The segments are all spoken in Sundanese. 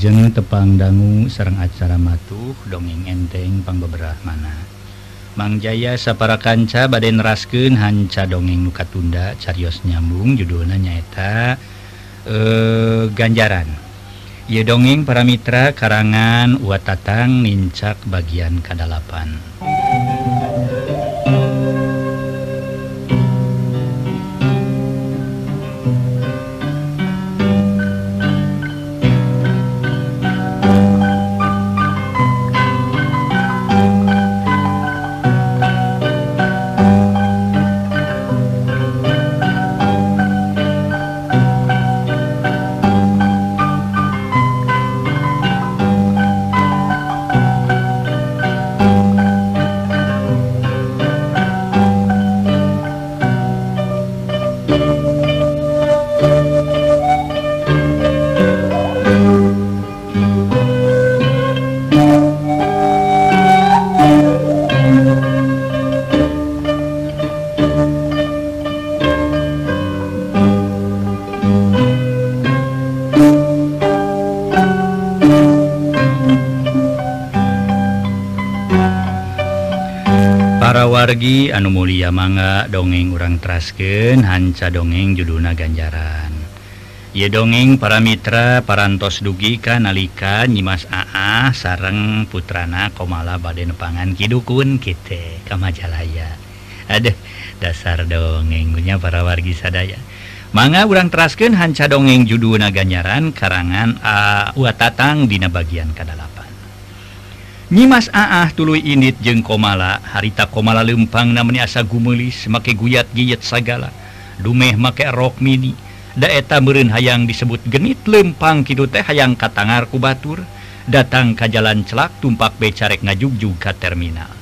Wilujeng tepang dangu sarang acara matuh dongeng enteng pangbeberah mana Mang Jaya sapara kanca baden rasken hanca dongeng nuka tunda carios nyambung judulna nyaeta eh ganjaran Ye dongeng para mitra karangan Watatang nincak bagian kadalapan. Iya mangga dongeng urang trasken hanca dongeng juduna ganjaran. Ye dongeng para mitra parantos dugi ka nalika nyimas Aa sareng putrana Komala baden pangan Kidukun kita kamajalaya. Adeh dasar dongengnya para wargi sadaya. Manga urang trasken hanca dongeng juduna ganjaran karangan uh, a Watatang dina bagian kedalapan Nyimas Aah tulu init jeung komala. Harita komala lempang namanya asa gumelis make guyat giyet sagala. Dumeh make rok mini. Daeta meureun hayang disebut genit lempang kitu teh hayang katangar ku batur. Datang ka jalan celak tumpak becarek ngajugjug ka terminal.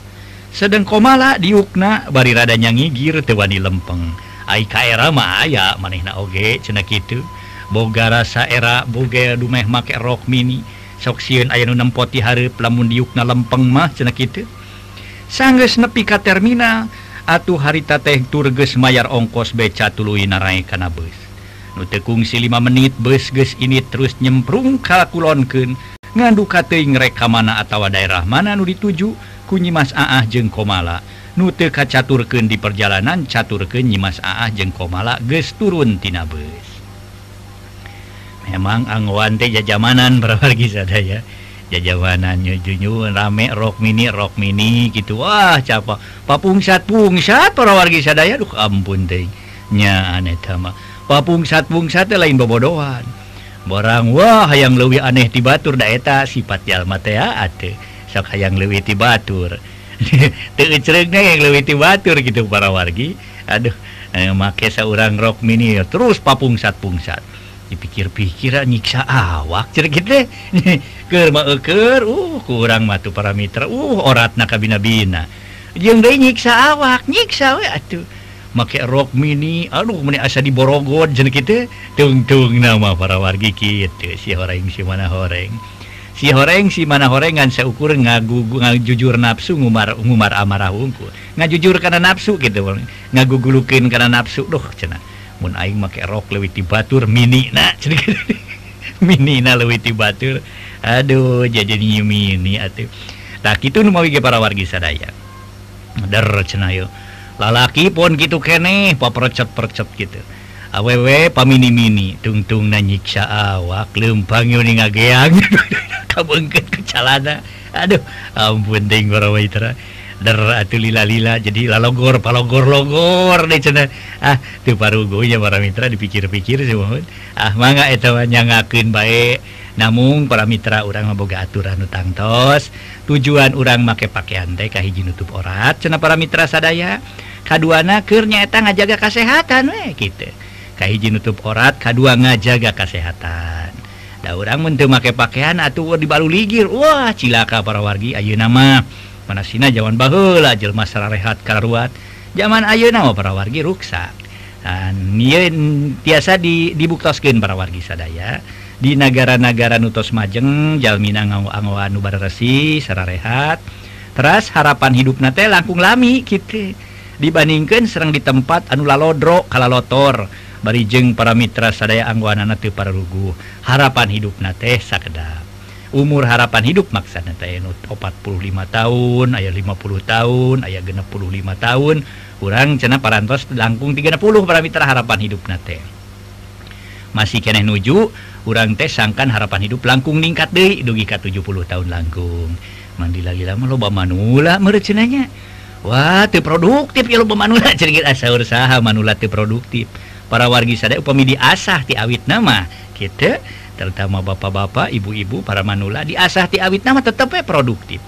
Sedang komala diukna bari rada nyangigir teu wani lempeng. Ai ka era mah aya manehna oge cenah kitu. Boga rasa era boga dumeh make rok mini. soksiun aya nunempoti hareup lamun diuk na lempeng mah cenah kitu. Sanggeus nepi ka terminal atuh harita teh turgeus mayar ongkos beca tuluy narai kana beus nu teu kungsi 5 menit beus geus ini terus nyemprung kalkulonkeun ngandu kateuing rek ka mana atawa daerah mana nu dituju ku Nyimas Aah jeung Komala. Nu teu kacaturkeun di perjalanan caturkeun Nyimas Aah jeung Komala geus turun tina beus Memang angguan teh jajamanan berapa lagi sadaya jajamanan nyujunyu rame rok mini rok mini gitu. Wah capa papungsat pungsat para wargi sadaya duh ampun teh. Nya aneh tama papungsat pungsat teh lain bobodohan. Borang wah hayang leuwih aneh ti batur da eta sifat jalma teh ate sok hayang leuwih ti batur. Teu yang leuwih ti batur gitu para wargi. Aduh eh, make saurang rok mini terus papungsat pungsat dipikir-pikir nyiksa awak gituker eh, uh kurang matu para Mitra uh kabina-bina. Jeung deui nyiksa awak nyiksa we atuh. Make rok mini aduh meni asa diborogod jeung kitu kita tungtung nama para wargi kitu si horeng si mana horeng. Si horeng si mana horengan seukur ngagugu ngajujur nafsu ngumar ngumar amarah unggul ngajujur karena nafsu gitu ngagugulukin karena nafsu duh cenah. aing make rok ti Batur mini na mini na lewiti Batur. Aduh jajan mini atuh. Nu mawi ge para wargi sadaya. Der cenah yo. Lalaki pun gitu keneh papercet percet gitu. Awewe pamini mini tungtung na nyiksa awak lempang yun ngageang. Kabengket ke calana. Aduh ampun deng para waitera lila-lila jadi lalogor palogor logor deh cena ah tuh paru gue para mitra dipikir-pikir sih mohon ah mangga itu nyangakin baik namun para mitra orang boga aturan utang tos tujuan orang make pakaian teh kahiji nutup orat cenah para mitra sadaya. Kaduana kernya eta ngajaga kesehatan we gitu kahiji nutup orat kadua ngajaga kesehatan da orang mentemake pakaian atau dibalu ligir. Wah cilaka para wargi ayo nama panasina jaman bahula jelma sararehat karuat zaman ayo nama para wargi ruksa dan tiasa di, dibuktaskan para wargi sadaya. Di negara-negara nutos majeng Jalmina ngawa nubarresi secara sararehat teras harapan hidup nate langkung lami gitu dibandingkan serang di tempat anu lalodro kalalotor. Barijeng para mitra sadaya angguanana teu para lugu harapan hidup nate sakedap. umur harapan hidup maksana 45 tahun aya 50 tahun aya 65 tahun kurang cena parantos langkung 30 paramita harapan hidup nate masih keeh nuju kurang teh sangkan harapan hidup langkung ningkat De dugi K 70 tahun langkung. Mandi lagi-lama loba manula merecenanya Wah produktif ya loba manula cerita asa usaha manula produktif. Para wargi sada upami di asah ti awit nama kita terutama bapak-bapak ibu-ibu para manula diasah ti awit nama tetap produktif.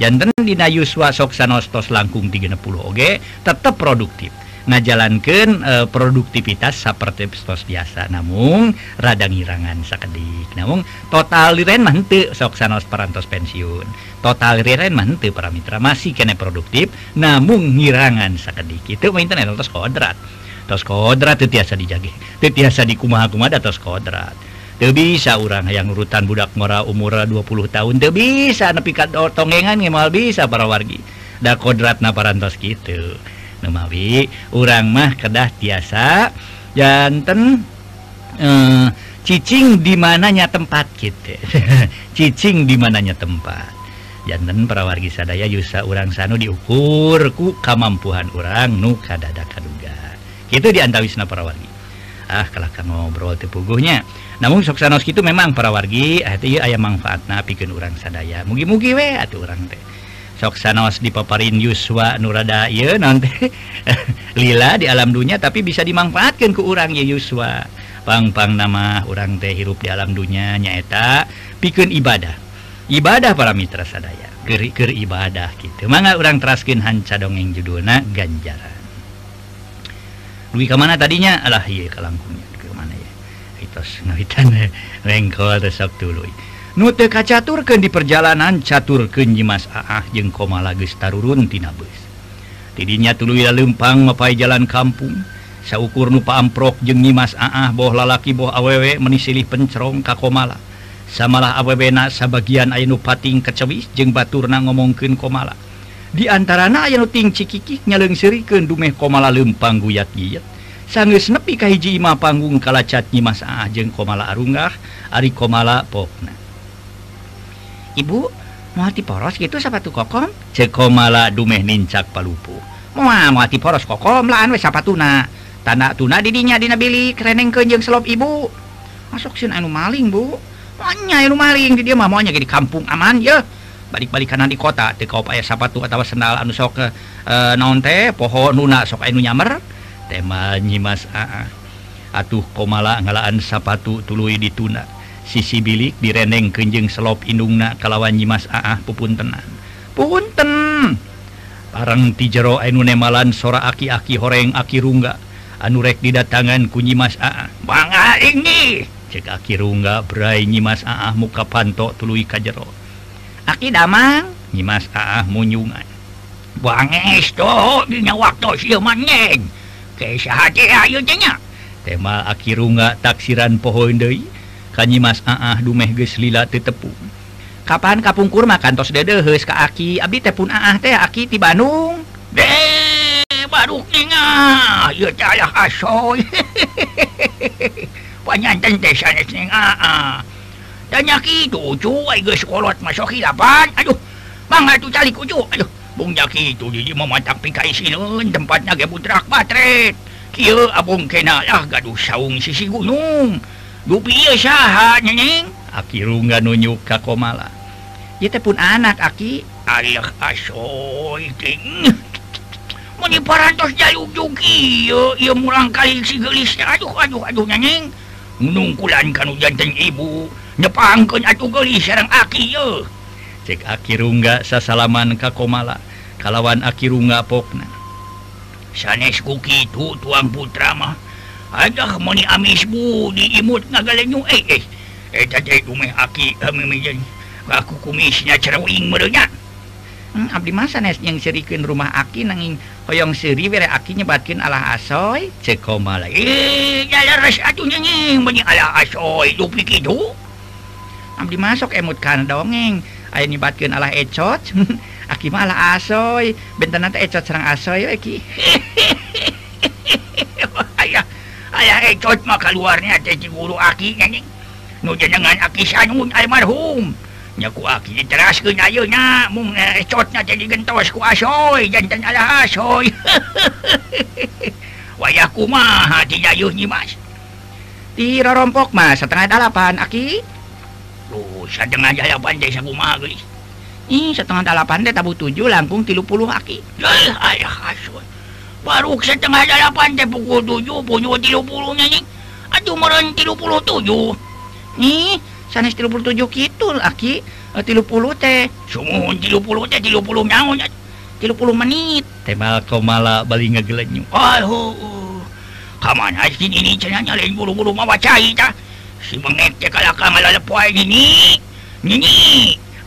Jantan Dina Yuswa soksanostos langkung 30 Oge? Tetap produktif. Ngajalankan e, produktivitas seperti stos biasa namun rada ngirangan sekedik namun total liren mantu soksanos perantos pensiun. Total liren mantu para mitra masih kena produktif namun ngirangan sekedik itu internet tos kodrat. Tos kodrat itu tiasa dijagi itu tiasa dikumaha kumada tos kodrat. teu bisa orang yang urutan budak mora umur 20 tahun teu bisa nepi ka tongengan ngemal bisa para wargi. Da kodrat naparantos gitu Nemawi urang mah kedah tiasa janten eh, cicing di mananya tempat gitu cicing di mananya tempat. Jantan para wargi sadaya yusa orang sanu diukur ku kamampuhan orang nu kadada kaduga. Itu diantawisna para wargi. ah kalah ngobrol tepuguhnya. Namun soksanos itu memang para wargi ah, aya manfaatna bikin urang sadaya. Mugi-mugi we atau orang teh. Soksanos dipaparin Yuswa nurrada nanti lila di alam dunia tapi bisa dimanfaatkan ke urang ya Yuswa. Pangpang nama orang teh hirup di alam dunia nyaeta bikin ibadah. Ibadah para mitra sadaya. Gerikir ibadah gitu mangga orang teraskin hanca dongeng judulna ganjaran. Dwi ke mana tadinya? Alah iya kalangkungnya ke mana ya itu ngawitan lengkol resep dulu nute kacaturkeun di perjalanan caturkeun nyimas Aah jeung komala geus tarurun tina beus tidinya tuluy lempang mapai jalan kampung. Saukur nu paamprok jeung Nyimas Aah boh lalaki boh awewe menisilih pencerong ka komala samalah awewena sabagian aya nu pating kecewis jeung baturna ngomongkeun komala diantara nu ting cikikik ke dumeh komala lempang guyat giat sanggeus nepi kahiji imah panggung kalacat nyimas Mas Ajeng komala arunggah Ari komala popna Ibu muati poros gitu sapatu kokom? Cekomala dumeh nincak palupu. Mua muati poros kokom. Laan wes sapatuna tanda tuna didinya dina bilik reneng kenjeng selop ibu. Masuk sin anu maling bu. Monya anu maling di dia mah maunya di kampung aman ya balik-balik kanan di kota teu kau aya sapatu atau sendal anu sok ke naon teh poho nuna sok anu nyamer tema nyimas aa ah, ah. atuh komala ngalaan sapatu tuluy dituna. Sisi bilik direndeng kenjeng selop indungna kalawan nyimas ah, aa pupuntenan punten parang ti jero anu nemalan sora aki-aki horeng aki rungga. Anu rek didatangan ku nyimas aa bang ini! Cek aki rungga berai nyimas aa muka pantok tuluy ka jero. Aki damang Nyimas aa munyungan banges tuh dina waktu sieu maneng. Ke sahate ayeuna nya. Tema akirunga taksiran pohon deui. Ka Nyimas Aah dumeh geus lila teu tepung. Kapan kapungkur makan tos deudeuheus ka Aki. Abdi teh pun Aah teh Aki ti Bandung. deh baru ninga. Ieu teh asoy. Panyanten teh sanes ning aa danyaki tuju ge kolot masuk hilapan aduh mangga tuh calik ucu aduh bung jaki itu jadi mematak pikai e sinun tempatnya ge butrak batret kieu abung kena lah gaduh saung sisi gunung dupi ieu saha nyening aki rungga nunjuk ka komala ieu teh pun anak aki aliah asoy ting mun parantos jaluk juki ieu ieu murang kali si geulis aduh aduh aduh nyening nungkulan kanu janten ibu Akirungga sasalaman Kakomala kalawan aki rungga pokna. Sanes kuki itu tuang putra mah. Ada moni amis bu diimut ngagalenyu. Eh eh eh tadi dumeh aki eh, amimin aku kumisnya cerewing merenya hmm, abdi masa nes yang serikeun rumah aki nanging hoyong seuri bere aki nyebatkeun alah asoy? Cek komala eh jalan leres atuh nyeung meni alah asoy lupi kitu. Abdi masuk emut eh, karena dongeng Ayo nyibatkan Allah ecot Aki mah Allah asoy. Bentar nanti ecot serang asoy oh, Aki. Ayah Ayah ecot mah keluarnya Cici guru Aki nyanyi Nu jenengan Aki sanun almarhum Nyaku Aki diteraskan ayo nya Mung eh, ecotnya jadi gentos ku asoy. Jantan Allah asoy. Wayah kumaha tidak yuh nyimas Tiro rompok mas setengah delapan Aki. setengah delapan tabu tujuh langkung tilu puluh aki. Baru setengah delapan teh pukul tujuh punya tilu tilupuluh nih. aduh meren tilu puluh tujuh. Nih sanes tilupuluh tujuh gitu aki. Uh, tilu puluh teh. Semua tilu puluh teh tilu tilupuluh nyawa tilupuluh menit. Temal kau malah balik ngegelenyu. Aduh. Kamana sih ini cenanya lain buru-buru mawa cahit ah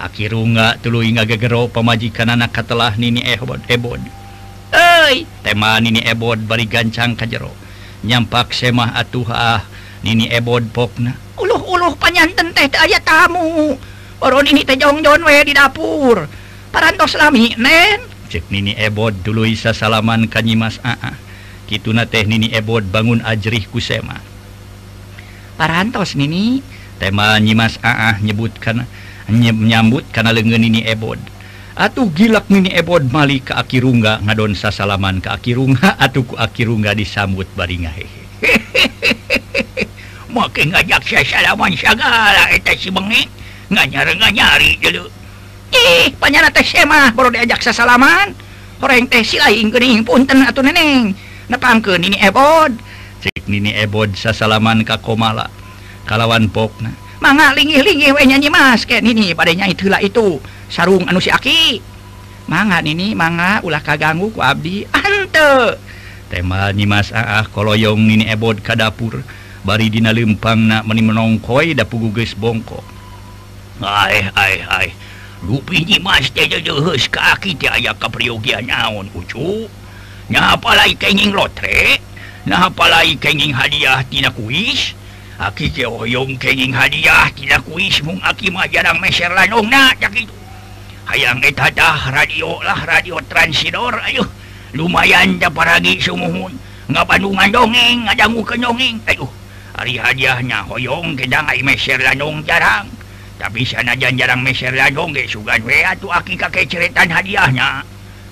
Akirunga tulu gagero pamajikan anak katalah nini ehbod ebod Ei tema nini ebod bari gancang kajero. Nyampak semah atuh ah nini ebod pokna. Uluh uluh panyanten teh aya tamu. Orang ini teh jongjon we di dapur. Parantos lami nen. Cek nini ebod dulu isa salaman kanyimas aa kituna teh nini ebod bangun ajrih ku semah parantos Nini. Tema nyimas Aah nyebutkan menyambut nyambut karena lengan ini ebod. Atuh gilak mini ebod Mali ke akirungga ngadon sasalaman ke akirungga aki akirungga disambut baringa hehe makin ngajak saya salaman segala eta si bengek nganyar nganyari dulu ih panjana teh semah baru diajak sasalaman. Orang teh si lain geuning punten atuh neneng. Nepangkeun ini ebod. cek Nini ebod sasalaman ka komala. Kalawan pokna. Mangga lingih-lingih we nyanyi mas ke Nini padanya itulah itu. Sarung anu si aki. Mangga Nini mangga ulah kaganggu ku abdi. Ante! Tema Nyimas Aah ah, koloyong Nini ebod ka dapur. Bari dina lempang na meni menongkoi dapu geus bongkok ai ai ai. Rupi Nyimas teh jeuheus ka aki teh aya kapriogian naon ucu. Nya apalai kenging lotre? napalai kenging hadiah tina kuis? Aki keoyong kenging hadiah tina kuis mung aki mah jarang meser lanong na gitu hayang eta dah radio lah radio transidor ayo. Lumayan da paragi sumuhun. Ngabandungan dongeng ngadangu dongeng. ayo. Hari hadiahnya hoyong kedang ai meser lanong jarang. Tapi sanajan jarang meser lanong ge sugan we atuh aki kakek ceretan hadiahnya.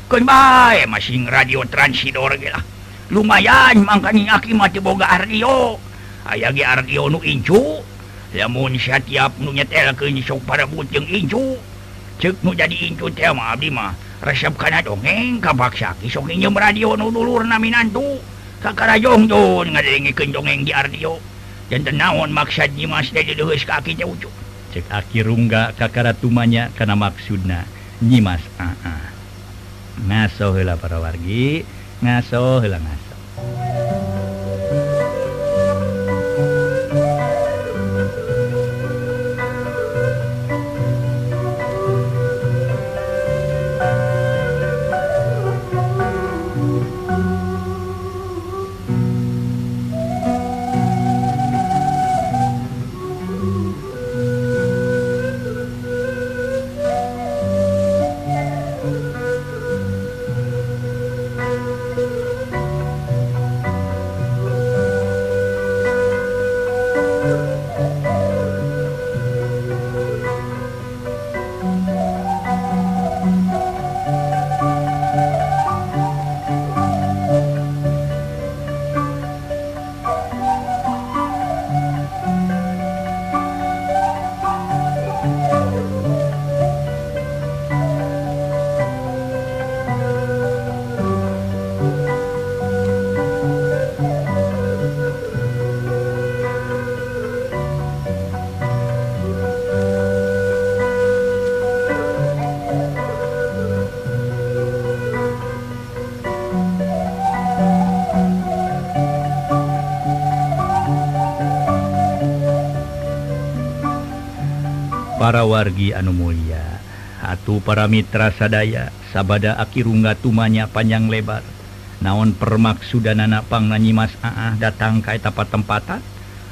Kun bae masing radio transidor ge lah. lumayan mangkaning aki matiboga Ardio. Ayagi Ardio nu incu. Lamun siya tiap nunya telkeun sok para jeung incu cek nu jadi incu teh mah abdi mah resep kana dongeng kapaksa sok nyeum radio nu dulur na minantu kakara jongjon ngadengikeun dongeng di Ardio. Dan tenaon maksud nyimas teh deuheus ka aki teh ucu? Cek aki rungga kakara tumanya kana maksudna? Nyimas aa ngaso heula para wargi ngaso heula ngaso Bye. Wargi anu mulia. Atuh para mitra sadaya sabada akirungga tumanya panjang lebar. Naon permaksudan anak pang nanyimas aah datang ka etapa tempatan?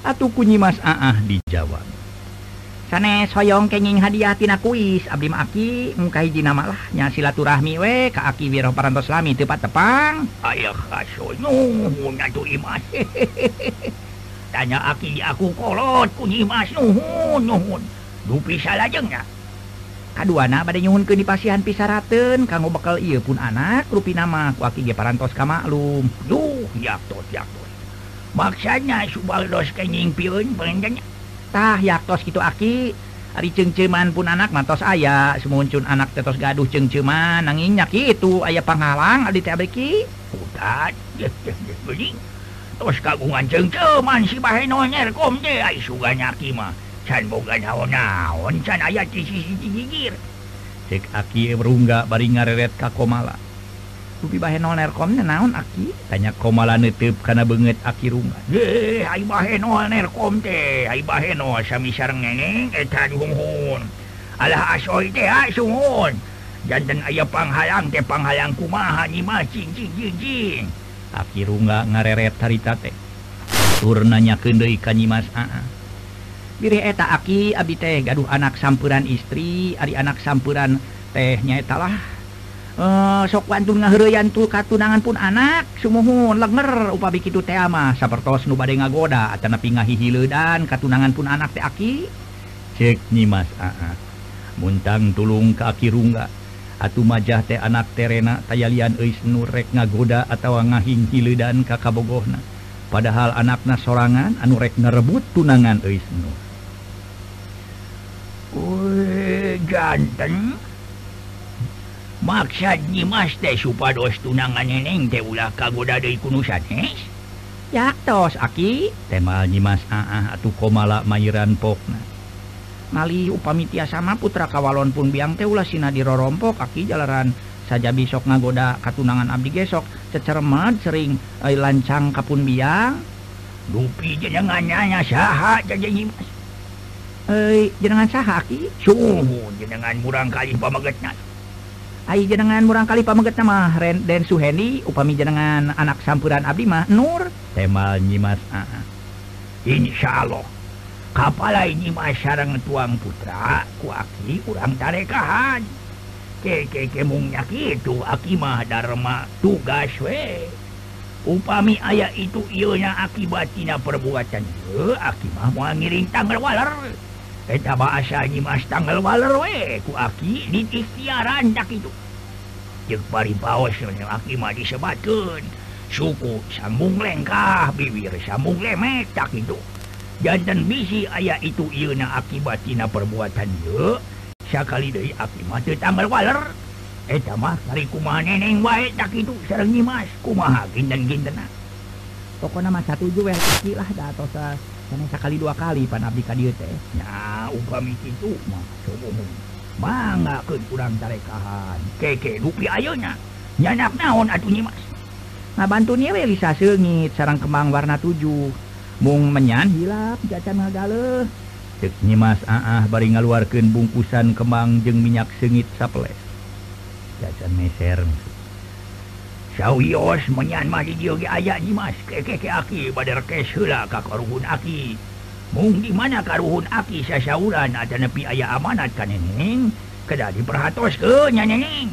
Atuh kunyimas aah dijawab. Sanes Hoyong kenging hadiahtina kuis Abdimaki mukaji namahlahnya silaturahmi we Kaaki Wiro parantoslami tepat tepang aya tanya aki aku kolot kunyi Mas nuhun pis lajengnya kaduana pada nyuhunkeun ke dipasihan pisaraten kanggo bekal ia pun anak rupi nama aki ge parantos kamaklum duh yaktos yaktos maksanya subaldos kenying piun pengenjanya tah yaktos gitu aki. Ari cengceman pun anak matos aya. Semuncun anak tetos gaduh cengceman nanginnya kitu. Ayah penghalang adi teh beki putat tos kagungan cengceman si bahenonyer kom teh. Ai suga nyaki mah. boga naon-naon can aya di sisi digigir cek aki rungga bari ngareret ka komala. Ubi bahe non naon aki? Tanya komala netep kana beungeut aki rungga eh ai bahe non teh ai bahe sami sami sarengengeng eta juhun alah asoy teh asuhun janten aya panghalang teh panghalang kumaha nyi mah cing cing cing cing aki rungga ngareret tarita teh tur nanyakeun deui ka nyi mas aa Birih eta aki Abi teh gaduh anak sampuran istri Ari anak sampuran tehnyaetalah eh sokwantun ngayantul katunangan pun anak sumuhun lenger upa teh mah sapertos nu bade ngagoda atana napi dan katunangan pun anak teh aki. Cek nyimas Mas muntang tulung ke akirungga Atuh majah teh anak terena tayalian Eis nurrek ngagoda atawa ngahing ka kabogohna. Padahal anakna sorangan anurrek ngerebut tunangan Eisnu ganteng maksad teh supados tunangan neneng teh ulah kagoda deui kunusan yaktos aki. Tema Nimas Aah ah, atuh komala Mairan Pokna Mali upami tiasa mah putra kawalon pun biang teh ulah sina dirorompok aki jalaran saja besok ngagoda katunangan abdi gesok. Cecermad sering eh, lancang kapun biang. Dupi jenengannya saha jajan Nimas jenengan sahaki jenengan murang kali pamegetna Ayo jenengan murang kali pameget nama Ren dan Suheni upami jenengan anak sampuran abdi mah Nur. Temal Nyimas uh ah, -uh. Ah. Insya Allah kapalai Nyimas sarang tuang putra ku aki urang tarekahan. Keke kemungnya gitu aki mah dharma tugas we. Upami ayah itu ilnya akibatina perbuatan aki mah mau ngiring tanggal waler. Eta bahasa Nyimas tanggal waler we ku aki ditik siaran dak itu. jeung bari paos aki mah disebatkeun. Suku sambung lengkah, bibir sambung lemek dak itu. Jantan bisi aya itu ieu-na tina perbuatan ieu. Sakali deui aki mah teu tanggal waler. Eta eh, mah kari kumaha neneng wae dak itu sareng Nyimas kumaha ginden-gindenna. Pokona mah satuju jual kecil lah dah atau sekali dua kali pan abdi ka dieu teh. Nya upami kitu mah sumuhun. Mangga keun urang tarekahan. Keke dupi ayeuna. Nyanak naon atuh nyi mas? Ngabantu nya we lisa seungit sarang kembang warna tujuh. Mung menyan hilap jacan ngagaleuh cek nyi mas aah bari ngaluarkeun bungkusan kembang jeung minyak seungit saples jacan meser. Sawios dieu ge aya Dimas kekeke aki badkesla karuhun aki. Mung di mana karuhun aki sasauran ada nepi aya amanat kaneneng keda diperhatos ke nyanyeneng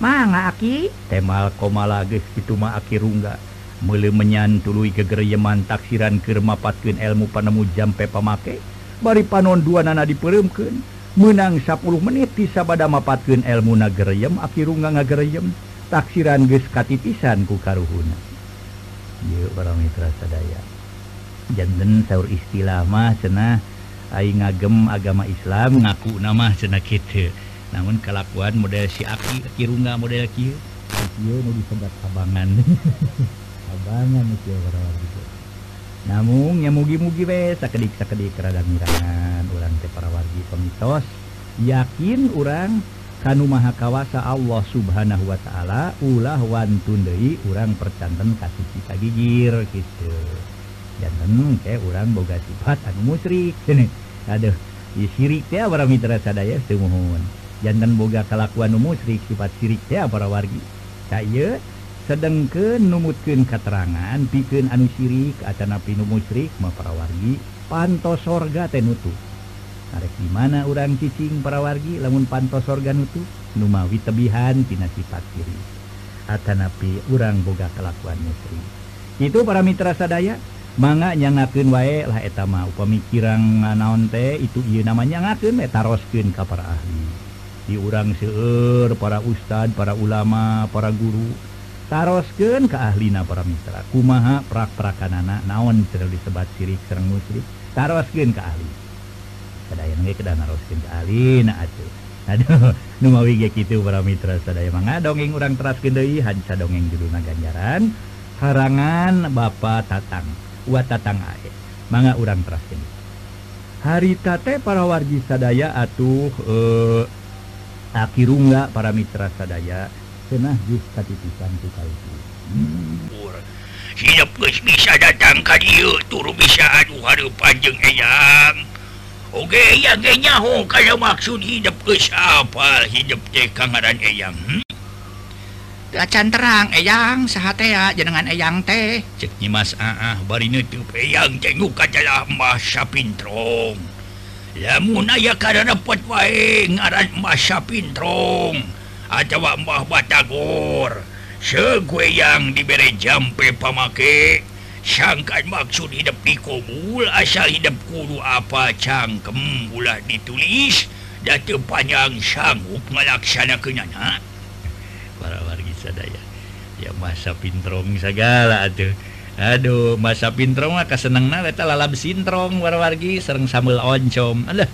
manga aki? Temal koma lagi kitu ma aki rungga. Mele menyan tului kegereyeman taksiran kermapatkeun ilmu panemu jampe pamake. Bari panon dua nana dipeuremkeun menang 10 menit tisabada mapatkeun ilmu nagereyem aki rungga ngagereyem. taksiran geus katipisan ku karuhuna. Para mitra sadaya janten sahur istilah mah cenah aing ngagem agama Islam ngaku nama cenah kitu namun kelakuan model si aki kirunga model kieu. Kieu nu disebat abangan abangan kieu para gitu namun ya mugi-mugi we sakedik sakedik rada mirangan urang teh para wargi pemitos yakin urang kan maha kawasa Allah subhanahu Wa ta'ala ulah wantunhi urang percanten kasih kita gigir gitu. Dan ke kayak orang boga sifat anu musrik sini aduh ya teh para mitra sadaya semuhun jantan boga kelakuan nu musrik sifat sirik teh para wargi. Saya sedang ke numutkan keterangan bikin anu sirik atau napi nu musyrik mah para wargi pantos sorga teh nutup Arek di mana urang cicing parawargi lamun pantos organ itu numawi tebihan tina sifat kiri. Atanapi urang boga kelakuan musri. Itu para mitra sadaya manga nyangakeun wae lah eta mah upami kirang naon teh itu ieu namanya nyangakeun eta roskeun ka para ahli. Di urang seueur para ustad para ulama para guru taroskeun ka ahlina para mitra. Kumaha prak-prakanana naon cenah disebat sirik sareng musyrik taroskeun ka ahli. Aduh numawi ge kitu para mitra sadaya mangga dongeng urang teraskeun deui hanca dongeng judulna ganjaran harangan Bapak Tatang wa Tatang ae. Mangga urang teraskeun harita teh para wargi sadaya atuh eh, akirungga para mitra sadaya cenah jus katipisan tu kaitu hidup geus bisa datang ka dieu turu bisa aduh hareupan jeung eyang. Oke yanya kalau maksud hidup apa hidup Kangaran Eyang hmm? Lacan terang Eyang. Sahatea jenengan Eyang teh. Cek nyimas, Aah ah, bari nutup Eyang. Cenguk kacalah Mbah Sapintrong lamun aya karena dapat wae ngaran Mbah Sapintrong atawa Mbah Batagor. Segue yang diberi jampe pamake. sangkan maksud hidup dikobul asal hidup kudu apa cangkem ulah ditulis. Dan panjang sanggup melaksanakannya para wargi sadaya. Ya masa pintrong segala tuh Aduh masa pintrong mah kaseneng na eta lalab sintrong war wargi. Sereng sambal oncom. Alah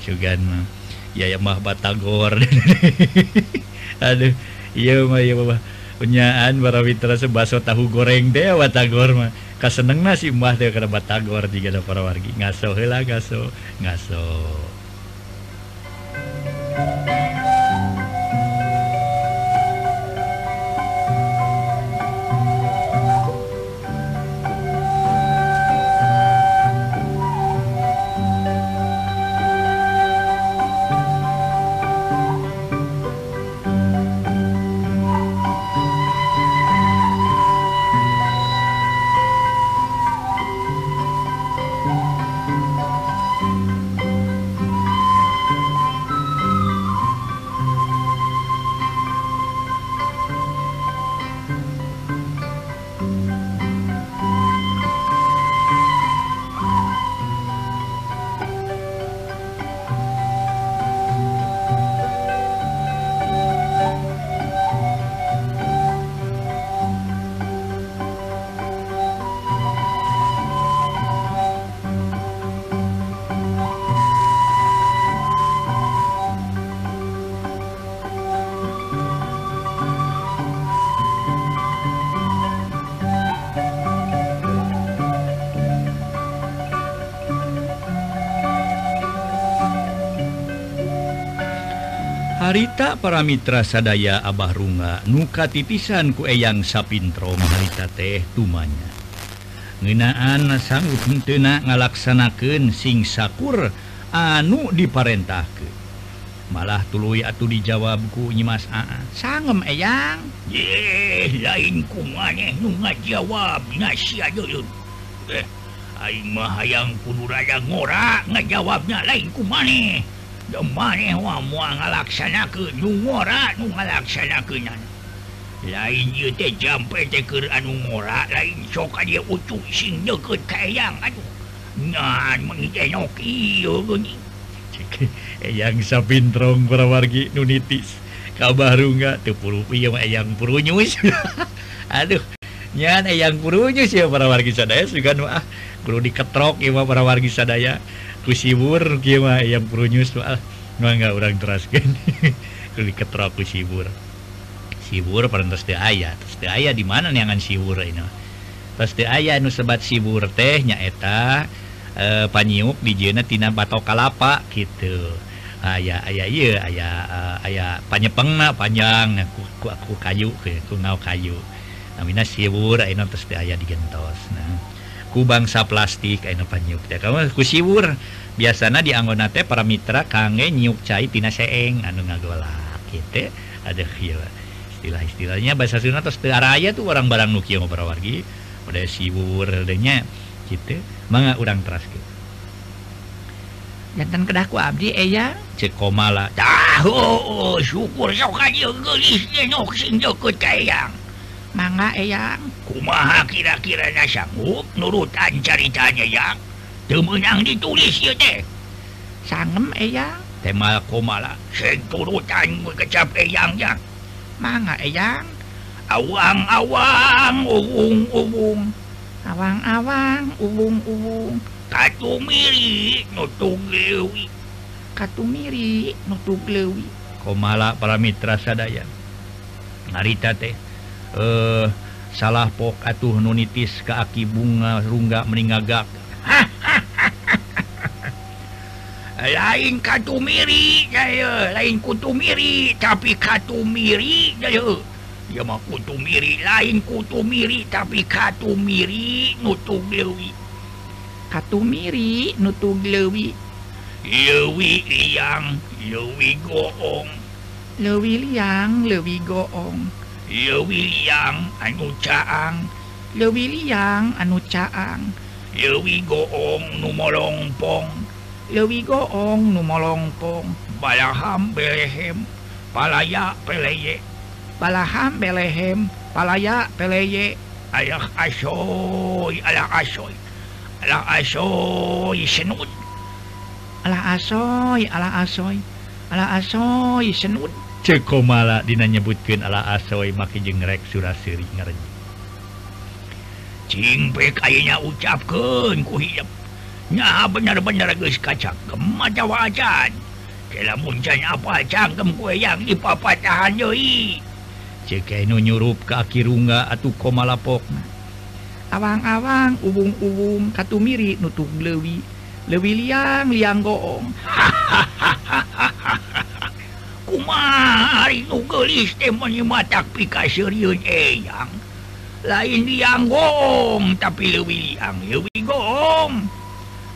sugan mah. Ya ya mah batagor. Aduh iya mah iya mah punyaan para mitra sebaso tahu goreng teh batagor mah. kaseneng nasi Mbah teh kana batagor jika ada para wargi ngaso heula ngaso ngaso. harita para Mitra sadaya Abah runga nuka tipisan kueyang sapintro harita teh tumanya. Ngenaan sanggup tena ngalaksanakan sing sakur anu diparentah ke malah tuluy atuh dijawabku nyimas Aa sangem eyang? Ye lain kumanya nu ngajawab nasya dulu eh aing mah hayang kudu rada ngora ngajawabnya lain kumane ngalaksanakanlaksanakan lain sampai tekerra lain soka dia ucu sing deket kayang aduh. Ngan mengki Eyang sapintrong para wargi nunitis kabarunga teu puru ieu mah eyang purunyus? Aduh nyan eyang purunyus ya para wargi sadaya suka nu ah. kudu diketrok ieu mah para wargi sadaya. sibur nggak orang teraskan keteraku sibur. Sibur pantas aya. Terus aya di mana jangan sibur ini pasti aya nu sebat sibur teh nyaeta eh, e, panyiuk di jenatina batok kalapa gitu aya aya iya aya eh, aya panyepengna panjang. Aku, aku, aku kayu ke aku ngau kayu. Namina sibur ini terus aya digentos nah. ku bangsa plastik panyiwur biasanya dianggonate para Mitra kangge nyiuk caitina seeng. Anu ngagolak gitu ada istilah-istilahnya bahasa Sun atas Tengaraya tuh orang-barang Nuki wargi. Udah siwurnya gitu. Manga urang teras jantan kedahku abdi eh, eya cek komala. Tahu oh, oh syukur sok aja gelisnya nyok sing joko kayang mangga eh, eyang kumaha kira-kira sanggup nurutan ceritanya yang temenang ditulis ya teh. Sangem eh, eyang tema komala sing turutan kecap eyang eh, yang mangga eyang awang awang ubung ubung awang awang ubung ubung katumiri nutuglewi katumiri nutuglewi komala para mitra sadaya. Narita teh. eh salah pok atuh nunitis ke aki bunga rungga meningagak. Lain katumiri jaya. Lain kutumiri tapi katumiri jaya. Ya mah kutumiri lain kutumiri tapi katumiri nutu lewi katumiri nutu lewi lewi liang lewi goong. Lewi liang lewi goong. William anu caang le anu caang Lewi goong numolongpong Lewi goong numolongpong balaham belehem palaya peleye balaham belehem palaya peleye alah asoy alah asoy ala asoy senut ala asoy ala asoy ala asoy senut cekomala dina nyebutkeun ala asoy maki jengrek surasiri cing cingbek kayaknya ucapkan ku hijab nyaha benar-benar geus kacang kemaca wajan kela muncan apa cangkem kue yang dipapatahan yoi anu nyurup ke akirunga atuh komalapokna awang-awang ubung-ubung katumiri nutup lewi. Lewi liang liang goong. hahaha kumari nugelis teh menyimatak pika pikaseurieun eyang lain liang gong tapi leuwih liang leuwih gong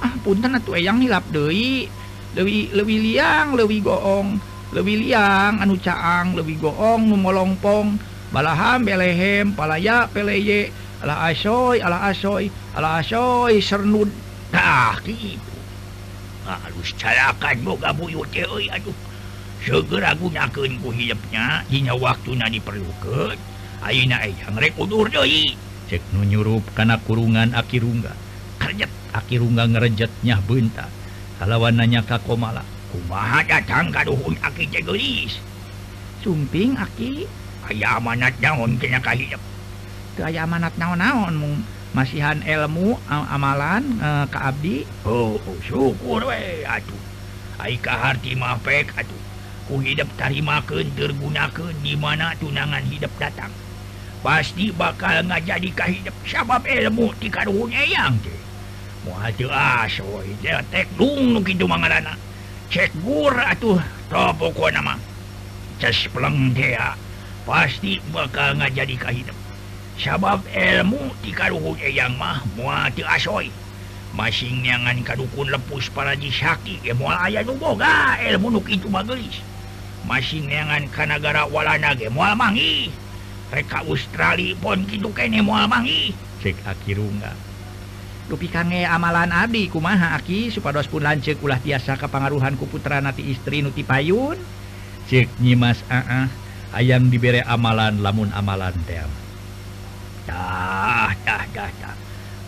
ah punten atuh eyang nilap deui lewi lewi liang lewi goong. Lewi liang anu caang lewi goong nu molongpong balaham belehem palaya peleye ala asoy ala asoy ala asoy sernud tah kitu halus calakan boga buyut euy aduh segera gunakan ku hidupnya dinya waktu na diperlukan Aina rek udur deui. Cek nu nyurup kana kurungan akirungga. Kerjet akirungga ngerejetnya benta kalawan nanya ka komala kumaha datang ka duhun aki cegelis sumping aki. Aya amanat naon kena ka hidup teu aya amanat naon-naon mung masihan ilmu amalan e, ka abdi. Oh, oh syukur we atuh. Ai ka harti mah pek atuh. ku hidup tarimaken tergunakan di mana tunangan hidup datang. Pasti bakal ngajadi jadikah hidup sabab ilmu ti karunyayang teh ah, moal teu asoy tek dung nu kitu mangarana cek gur atuh topoko nama. Cas peleng teh ah. pasti bakal ngajadi jadikah hidup. Sabab ilmu ti karunyayang mah moal teu asoy ah, masing nyangan kadukun lepus para jisaki ya mual aya nu boga ilmu nu kitu mah geulis masingan Kanagara walana ge mual mangi reka Australia pon gitu kene mual mangi cek aki runga dupi kange amalan abdi kumaha aki supados pun lanceuk ulah tiasa kapangaruhan ku putra nati istri nuti payun cek nyimas aa ayam dibere amalan lamun amalan teh dah dah dah dah.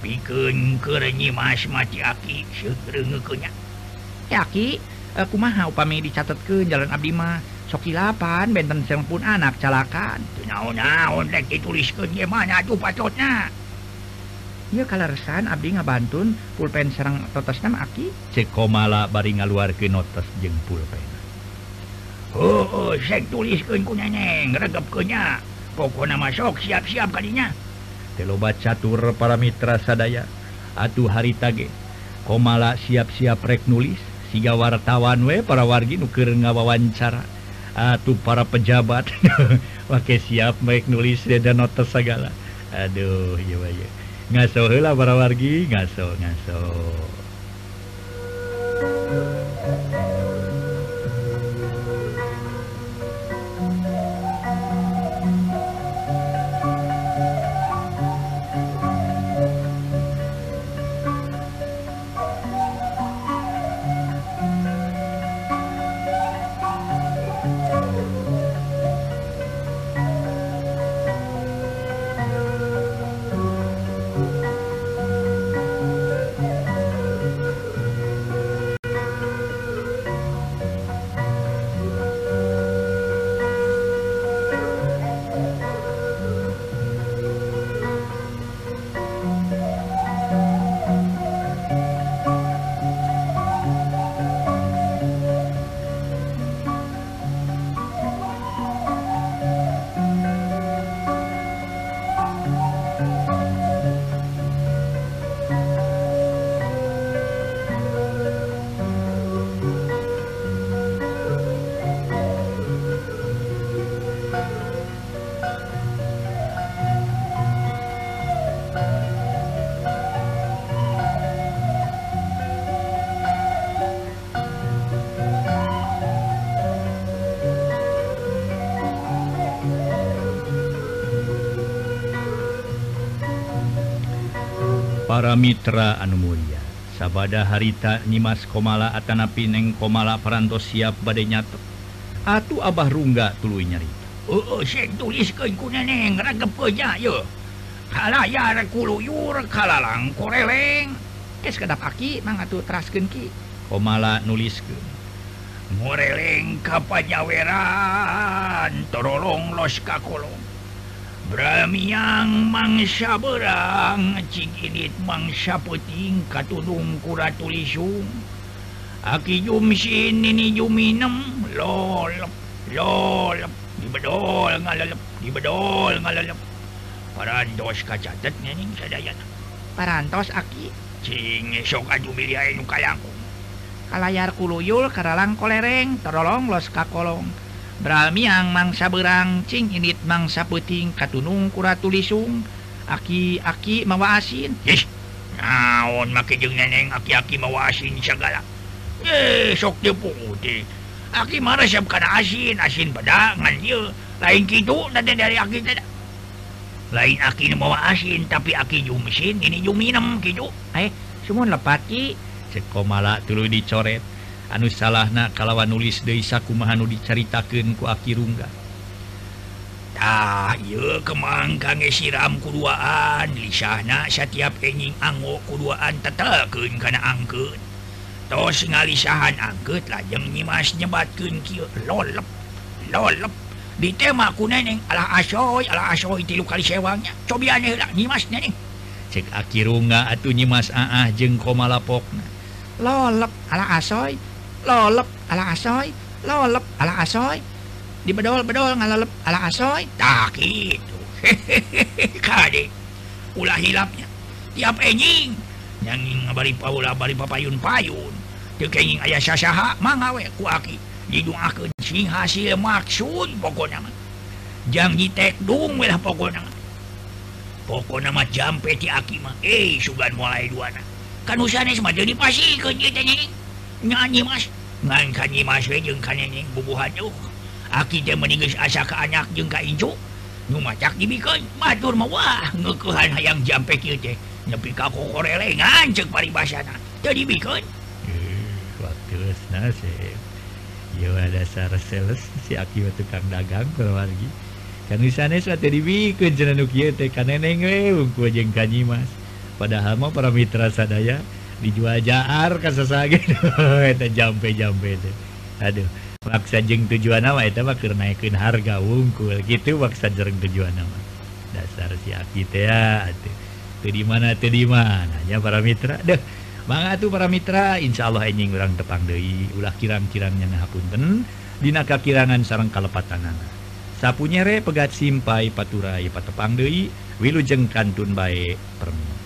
Pikeun keur nyimas mati aki seureuung nya eh, aki Eh, aku maha upami dicatatkan jalan Abdimah sokilapan beten seng pun anak celakan ia kalasan Abdi ngabantun pulpen Serang toteskan aki. Cekomala bari ngaluar ke notes jeng pulpen oh, oh tulis kunyanya pokok nama sok siap-siap kalinya telobat catur para mitra sadaya. Atuh hari tage komala siap-siap rek nulis. tiga wartawan we para wargi nuker ngawawancara. Atuh para pejabat. Pakai siap baik nulis dan notes segala. Aduh ngaso lah para wargi? Ngaso ngaso. para Mitra Anumulia sabada harita Nimas Komala Atanapi Neng Komala Paranto siap badai nyata Atuh Abah Rungga tulu nyarita. Oh, oh syek tulis ke ku neneng ragep aja yo. Kala ya kuluyur kalalangko koreleng. Kes kedap aki mangatuh teraskeun ki. Komala nuliskeun Moreleng kapanyaweran torolong los kakolong Bramiang mangsa berang cikirit mangsa puting katulung kura tulisung Aki jumsin ini juminem lolep lolep dibedol ngalalep dibedol ngalalep. Parantos kacatet nini sadayan Parantos aki. Cing esok aju miliain nu kalangkung. Kalayar kuluyul karalangkolereng terolong los kakolong. Bral miang mangsa berang cing init mangsa peting katunung kura tulisung. Aki-aki mawa asin. Yes. naon make jeung neneng aki-aki mawa asin segala eh sok deputi aki mana siap kana asin asin pada ngan ieu lain kitu tadi dari aki teh lain aki nu mawa asin tapi aki jumsin ini juminem kitu. Eh sumun lepat ki. Cek komala tuluy dicoret. anu salahna kalawan nulis Desa kumahanu dicaritakeun ku Akirunggah kemangkan siram kuduaan. Lisahna setiap enjing anggo kuduaan tetekeun kana angkeut. Tos ngalisahan angkeut lajeng nyimas kieu, lolep lolep. Di tema ku neneng ala asoy ala asoy tilu kali sewangnya. Cobian heula nyimas neneng. Cek akirunga atuh nyimas aah jeung komala pokna lolep ala asoy. lolep ala asoy lolep ala asoy dibedol-bedol ngalalep ala asoy tak kitu. kade ulah hilapnya tiap enjing nyanging ngabari paula bari papayun payun teu kenging aya sasaha mangawe ku aki diduakeun sing hasil maksud pokona mah di tekdung we lah pokona mah pokona mah jampe ti aki mah eh sugan mulai duana kan usanes mah jadi pasikeun ieu teh nyanyi Mas nganyi Mas bubuhan aki meninggal asa ka anak jeung ka incu nu macak dibikeun matur mah wah ngeukuhan hayang jampe kieu teh. Nepi ka kokorelengan ceuk paribasana. Teu dibikeun eh, waktunya sih ya dasar sales si aki tukang dagang keluargi. Kan sana suatu dibikeun cenah nu kieu teh. Ka neneng we unggul jeung kanyi Mas padahal mah para mitra sadaya dijual Jaar jampe-jampe aduh maksa jeng tujuan nama itu bakir naikin harga wungkul. Gitu maksa jeng tujuan nama. Dasar si kita ya atuh. Tuh di mana tuh di mana ya para mitra. Deh mangga tuh para mitra insya Allah anjing orang tepang deui. Ulah kirang-kirangnya ngahapunten dina kakirangan sareng kalepatanana sapu nyere pegat simpai paturai patepang deui wilujeng kantun bae permi